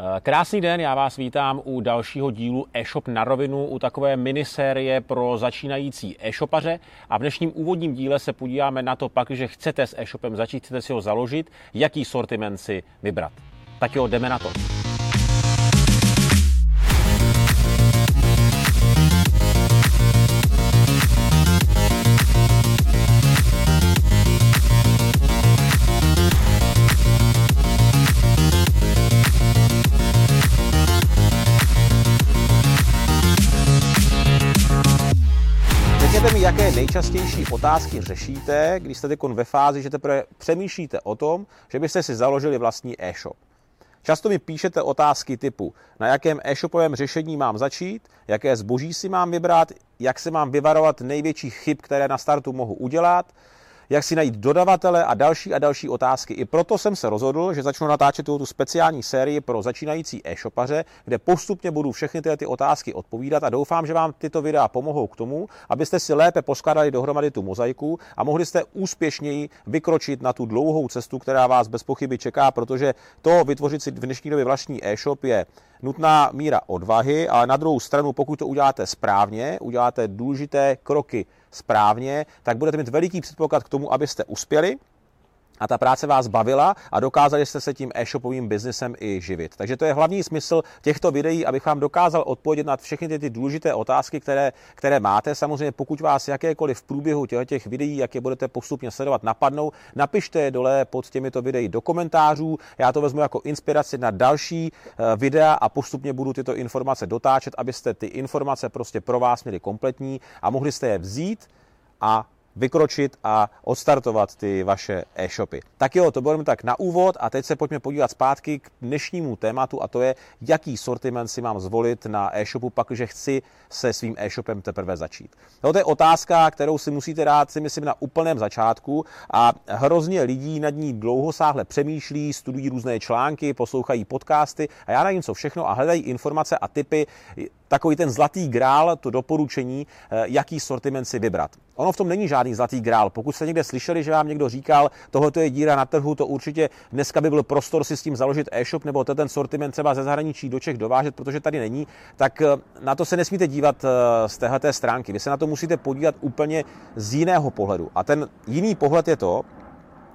Eh, krásný den, já vás vítám u dalšího dílu e-shop na rovinu, u takové minisérie pro začínající e-shopaře a v dnešním úvodním díle se podíváme na to pak, že chcete s e-shopem začít, chcete si ho založit, jaký sortiment si vybrat. Tak jo, jdeme na to. Nejčastější otázky řešíte, když jste teď ve fázi, že teprve přemýšlíte o tom, že byste si založili vlastní e-shop. Často mi píšete otázky typu, na jakém e-shopovém řešení mám začít, jaké zboží si mám vybrat, jak se mám vyvarovat největších chyb, které na startu mohu udělat, jak si najít dodavatele a další a další otázky. I proto jsem se rozhodl, že začnu natáčet tu speciální sérii pro začínající e-shopaře, kde postupně budu všechny tyhle ty otázky odpovídat a doufám, že vám tyto videa pomohou k tomu, abyste si lépe poskládali dohromady tu mozaiku a mohli jste úspěšněji vykročit na tu dlouhou cestu, která vás bez pochyby čeká, protože to vytvořit si v dnešní době vlastní e-shop je nutná míra odvahy, ale na druhou stranu, pokud to uděláte správně, uděláte důležité kroky správně, tak budete mít veliký předpoklad k tomu, abyste uspěli a ta práce vás bavila a dokázali jste se tím e-shopovým biznesem i živit. Takže to je hlavní smysl těchto videí, abych vám dokázal odpovědět na všechny ty, ty důležité otázky, které, které máte. Samozřejmě, pokud vás jakékoliv v průběhu těch videí, jak je budete postupně sledovat, napadnou, napište je dole pod těmito videí do komentářů. Já to vezmu jako inspiraci na další eh, videa a postupně budu tyto informace dotáčet, abyste ty informace prostě pro vás měli kompletní a mohli jste je vzít a vykročit a odstartovat ty vaše e-shopy. Tak jo, to bylo tak na úvod a teď se pojďme podívat zpátky k dnešnímu tématu a to je, jaký sortiment si mám zvolit na e-shopu, pakliže chci se svým e-shopem teprve začít. No, to je otázka, kterou si musíte dát, si myslím, na úplném začátku a hrozně lidí nad ní dlouhosáhle přemýšlí, studují různé články, poslouchají podcasty a já nevím co všechno a hledají informace a typy, takový ten zlatý grál, to doporučení, eh, jaký sortiment si vybrat. Ono v tom není žádný zlatý grál. Pokud jste někde slyšeli, že vám někdo říkal, tohle je díra na trhu, to určitě dneska by byl prostor si s tím založit e-shop nebo ten sortiment třeba ze zahraničí do Čech dovážet, protože tady není, tak eh, na to se nesmíte dívat eh, z téhle stránky. Vy se na to musíte podívat úplně z jiného pohledu. A ten jiný pohled je to,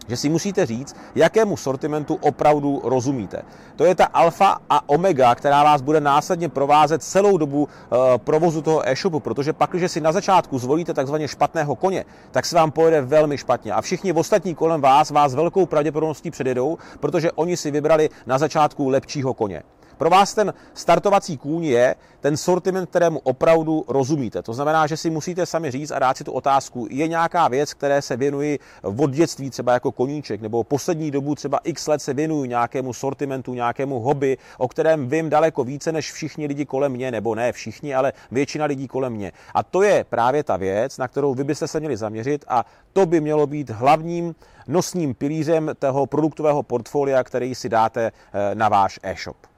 že si musíte říct, jakému sortimentu opravdu rozumíte. To je ta alfa a omega, která vás bude následně provázet celou dobu uh, provozu toho e-shopu, protože pak, když si na začátku zvolíte takzvaně špatného koně, tak se vám pojede velmi špatně. A všichni ostatní kolem vás vás velkou pravděpodobností předjedou, protože oni si vybrali na začátku lepšího koně. Pro vás ten startovací kůň je ten sortiment, kterému opravdu rozumíte. To znamená, že si musíte sami říct a dát si tu otázku, je nějaká věc, které se věnuji od dětství, třeba jako koníček, nebo poslední dobu třeba x let se věnuju nějakému sortimentu, nějakému hobby, o kterém vím daleko více než všichni lidi kolem mě, nebo ne všichni, ale většina lidí kolem mě. A to je právě ta věc, na kterou vy byste se měli zaměřit a to by mělo být hlavním nosním pilířem toho produktového portfolia, který si dáte eh, na váš e-shop.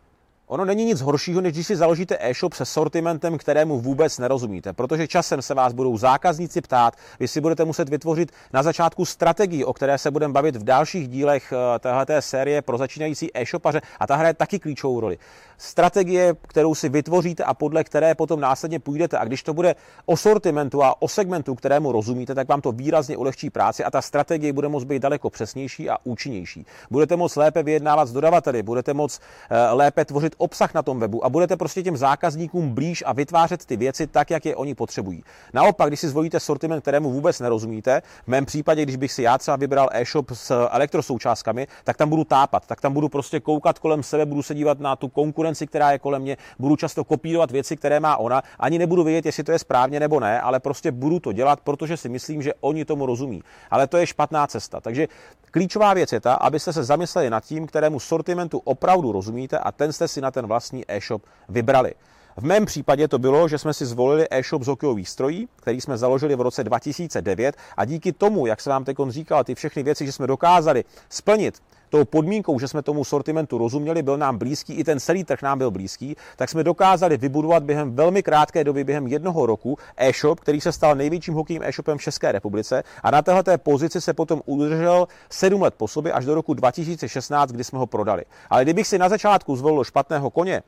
Ono není nic horšího, než když si založíte e-shop se sortimentem, kterému vůbec nerozumíte, protože časem se vás budou zákazníci ptát, vy si budete muset vytvořit na začátku strategii, o které se budeme bavit v dalších dílech eh, téhleté série pro začínající e-shopaře a ta hraje taky klíčovou roli. Strategie, kterou si vytvoříte a podle které potom následně půjdete. A když to bude o sortimentu a o segmentu, kterému rozumíte, tak vám to výrazně ulehčí práci a ta strategie bude moct být daleko přesnější a účinnější. Budete moct lépe vyjednávat s dodavateli, budete moct eh, lépe tvořit obsah na tom webu a budete prostě těm zákazníkům blíž a vytvářet ty věci tak, jak je oni potřebují. Naopak, když si zvolíte sortiment, kterému vůbec nerozumíte, v mém případě, když bych si já třeba vybral e-shop s elektrosoučástkami, tak tam budu tápat, tak tam budu prostě koukat kolem sebe, budu se dívat na tu konkurenci, která je kolem mě, budu často kopírovat věci, které má ona, ani nebudu vědět, jestli to je správně nebo ne, ale prostě budu to dělat, protože si myslím, že oni tomu rozumí. Ale to je špatná cesta. Takže klíčová věc je ta, abyste se zamysleli nad tím, kterému sortimentu opravdu rozumíte a ten jste si na ten vlastní e-shop vybrali. V mém případě to bylo, že jsme si zvolili e-shop z hokejových strojí, který jsme založili v roce 2009 a díky tomu, jak se vám teď říkal, ty všechny věci, že jsme dokázali splnit tou podmínkou, že jsme tomu sortimentu rozuměli, byl nám blízký, i ten celý trh nám byl blízký, tak jsme dokázali vybudovat během velmi krátké doby, během jednoho roku, e-shop, který se stal největším hokejím e-shopem v České republice a na této pozici se potom udržel sedm let po sobě až do roku 2016, kdy jsme ho prodali. Ale kdybych si na začátku zvolil špatného koně,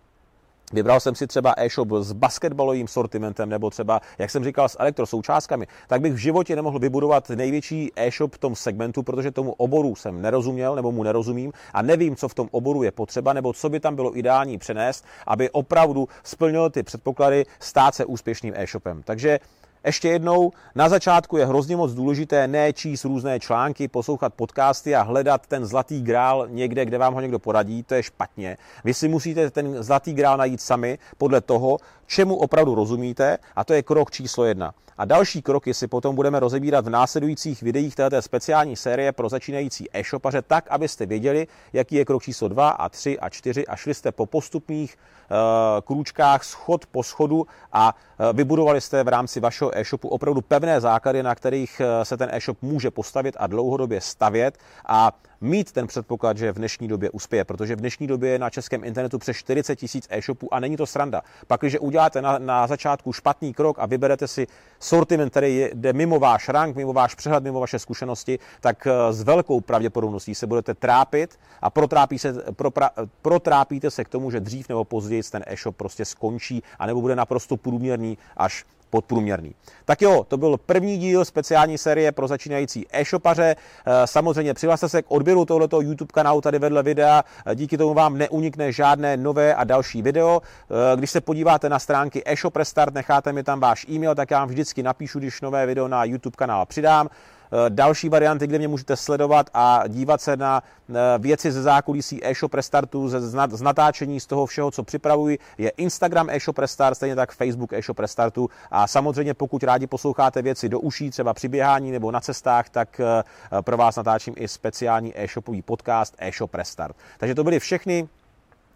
Vybral jsem si třeba e-shop s basketbalovým sortimentem nebo třeba, jak jsem říkal, s elektrosoučástkami, tak bych v životě nemohl vybudovat největší e-shop v tom segmentu, protože tomu oboru jsem nerozuměl nebo mu nerozumím a nevím, co v tom oboru je potřeba nebo co by tam bylo ideální přenést, aby opravdu splnil ty předpoklady stát se úspěšným e-shopem. Takže ještě jednou, na začátku je hrozně moc důležité ne číst různé články, poslouchat podcasty a hledat ten zlatý grál někde, kde vám ho někdo poradí, to je špatně. Vy si musíte ten zlatý grál najít sami podle toho, čemu opravdu rozumíte a to je krok číslo jedna. A další kroky si potom budeme rozebírat v následujících videích této speciální série pro začínající e-shopaře tak, abyste věděli, jaký je krok číslo 2 a 3 a 4 a šli jste po postupných uh, krůčkách schod po schodu a uh, vybudovali jste v rámci vašeho e-shopu opravdu pevné základy, na kterých uh, se ten e-shop může postavit a dlouhodobě stavět a mít ten předpoklad, že v dnešní době uspěje, protože v dnešní době je na českém internetu přes 40 tisíc e-shopů a není to sranda. Pak, když uděláte na, na začátku špatný krok a vyberete si sortiment, který jde mimo váš rank, mimo váš přehled, mimo vaše zkušenosti, tak eh, s velkou pravděpodobností se budete trápit a protrápí se, propra, protrápíte se k tomu, že dřív nebo později ten e-shop prostě skončí a nebo bude naprosto průměrný až podprůměrný. Tak jo, to byl první díl speciální série pro začínající e-shopaře. Eh, samozřejmě přihlaste se k odběru tohoto YouTube kanálu tady vedle videa, eh, díky tomu vám neunikne žádné nové a další video. Eh, když se podíváte na stránky e-shop Restart, necháte mi tam váš e-mail, tak já vám vždycky napíšu, když nové video na YouTube kanál přidám. Eh, další varianty, kde mě můžete sledovat a dívat se na eh, věci ze zákulisí e-shop restartu, z natáčení z toho všeho, co připravuji, je Instagram e-shop restart, stejně tak Facebook e-shop restartu a samozřejmě pokud rádi posloucháte věci do uší, třeba při běhání nebo na cestách, tak eh, pro vás natáčím i speciální e-shopový podcast e-shop restart. Takže to byly všechny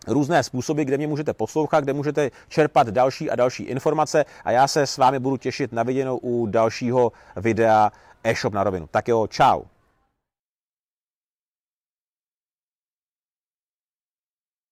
různé způsoby, kde mě můžete poslouchat, kde můžete čerpat další a další informace a já se s vámi budu těšit na viděnou u dalšího videa e-shop na rovinu. Tak jo, čau.